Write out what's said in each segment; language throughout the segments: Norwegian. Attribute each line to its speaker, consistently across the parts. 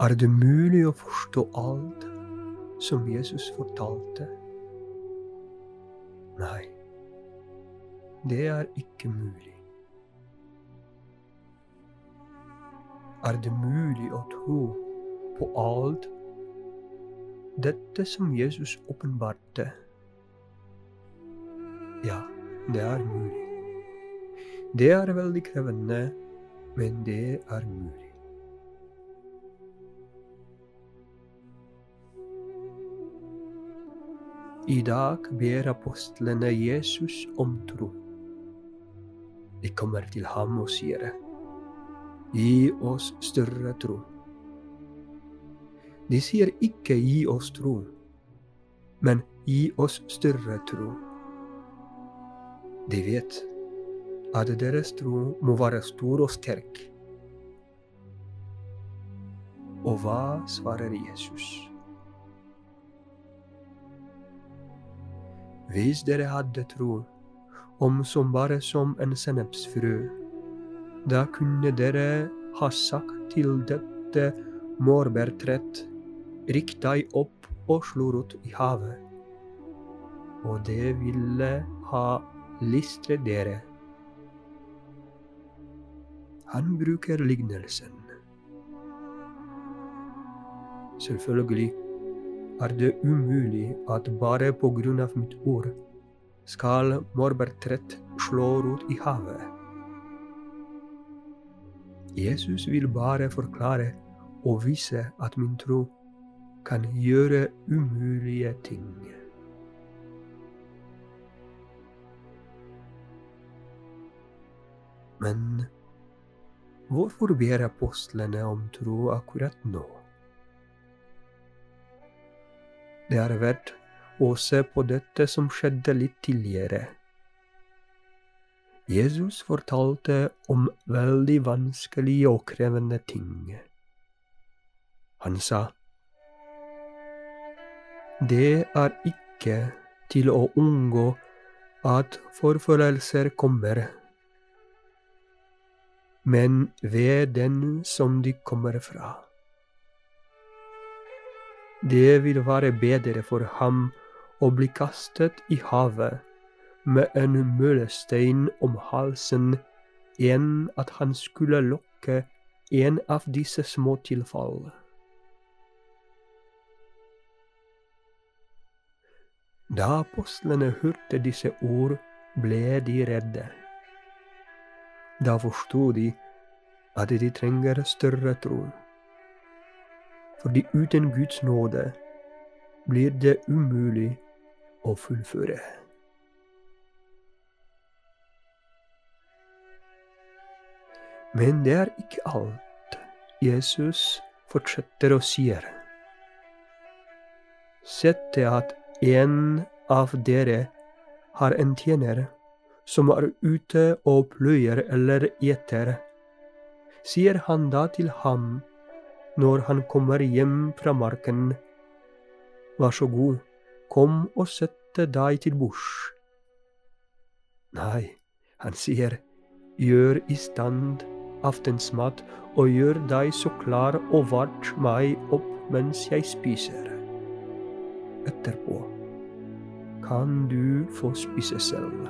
Speaker 1: Er det mulig å forstå alt som Jesus fortalte? Nei, det er ikke mulig. Er det mulig å tro på alt dette som Jesus åpenbarte? Ja, det er mulig. Det er veldig krevende, men det er mulig. I dag ber apostlene Jesus om tro. De kommer til ham og sier, Gi oss større tro. De sier ikke gi oss tro, men gi oss større tro. De vet at deres tro må være stor og sterk. Og hva svarer Jesus? Hvis dere hadde tro, om som bare som en sennepsfrø, da kunne dere ha sagt til dette morbærtreet, rikk deg opp og slå rot i havet, og det ville ha listret dere. Han bruker lignelsen. Selvfølgelig er det umulig at bare på grunn av mitt ord skal morbærtreet slå rot i havet. Jesus vil bare forklare og vise at min tro kan gjøre umulige ting. Men hvorfor ber apostlene om tro akkurat nå? Det er verdt å se på dette som skjedde litt tidligere. Jesus fortalte om veldig vanskelige og krevende ting. Han sa, Det er ikke til å unngå at forfølelser kommer, men ved den som de kommer fra. Det vil være bedre for ham å bli kastet i havet med en møllestein om halsen enn at han skulle lokke en av disse små tilfall. Da apostlene hørte disse ord, ble de redde. Da forsto de at de trenger større tro fordi uten Guds nåde blir det umulig å fullføre. Men det er ikke alt. Jesus fortsetter og sier Sett til at en av dere har en tjener som er ute og pløyer eller gjeter. Sier han da til ham når han kommer hjem fra marken. Vær så god, kom og sett deg til bords. Nei, han sier, gjør i stand aftensmat og gjør deg så klar og vart meg opp mens jeg spiser. Etterpå kan du få spise selv.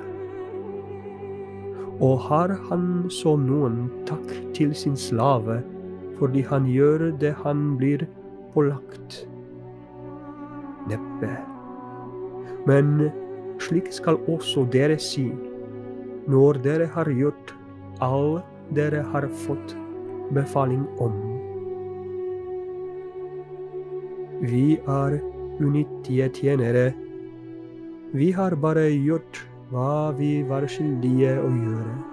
Speaker 1: Og har han så noen takk til sin slave, fordi han gjør det han blir pålagt. Neppe. Men slik skal også dere si, når dere har gjort all dere har fått befaling om. Vi er unyttige tjenere. Vi har bare gjort hva vi var skyldige å gjøre.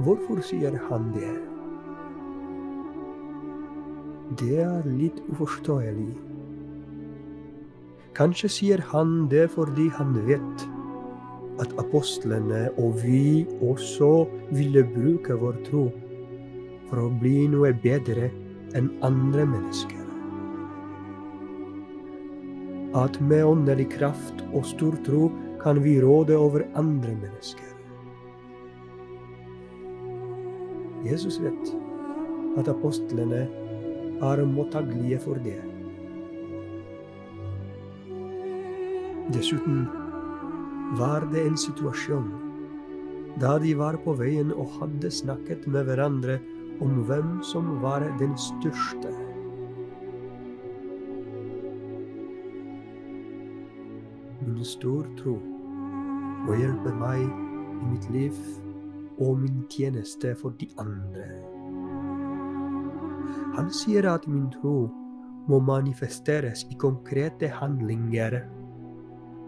Speaker 1: Hvorfor sier han det? Det er litt uforståelig. Kanskje sier han det fordi han vet at apostlene og vi også ville bruke vår tro for å bli noe bedre enn andre mennesker. At med åndelig kraft og stor tro kan vi råde over andre mennesker. Jesus vet at apostlene er mottagelige for det. Dessuten var det en situasjon da de var på veien og hadde snakket med hverandre om hvem som var den største. Min stor tro må hjelpe meg i mitt liv og min tjeneste for de andre. Han sier at min tro må manifesteres i konkrete handlinger,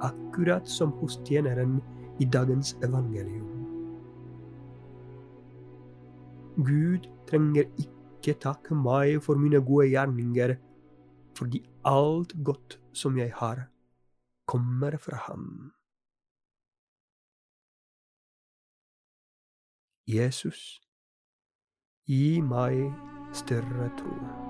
Speaker 1: akkurat som hos tjeneren i dagens evangelium. Gud trenger ikke takke meg for mine gode gjerninger, fordi alt godt som jeg har, kommer fra ham. Jesus, gi meg større tro.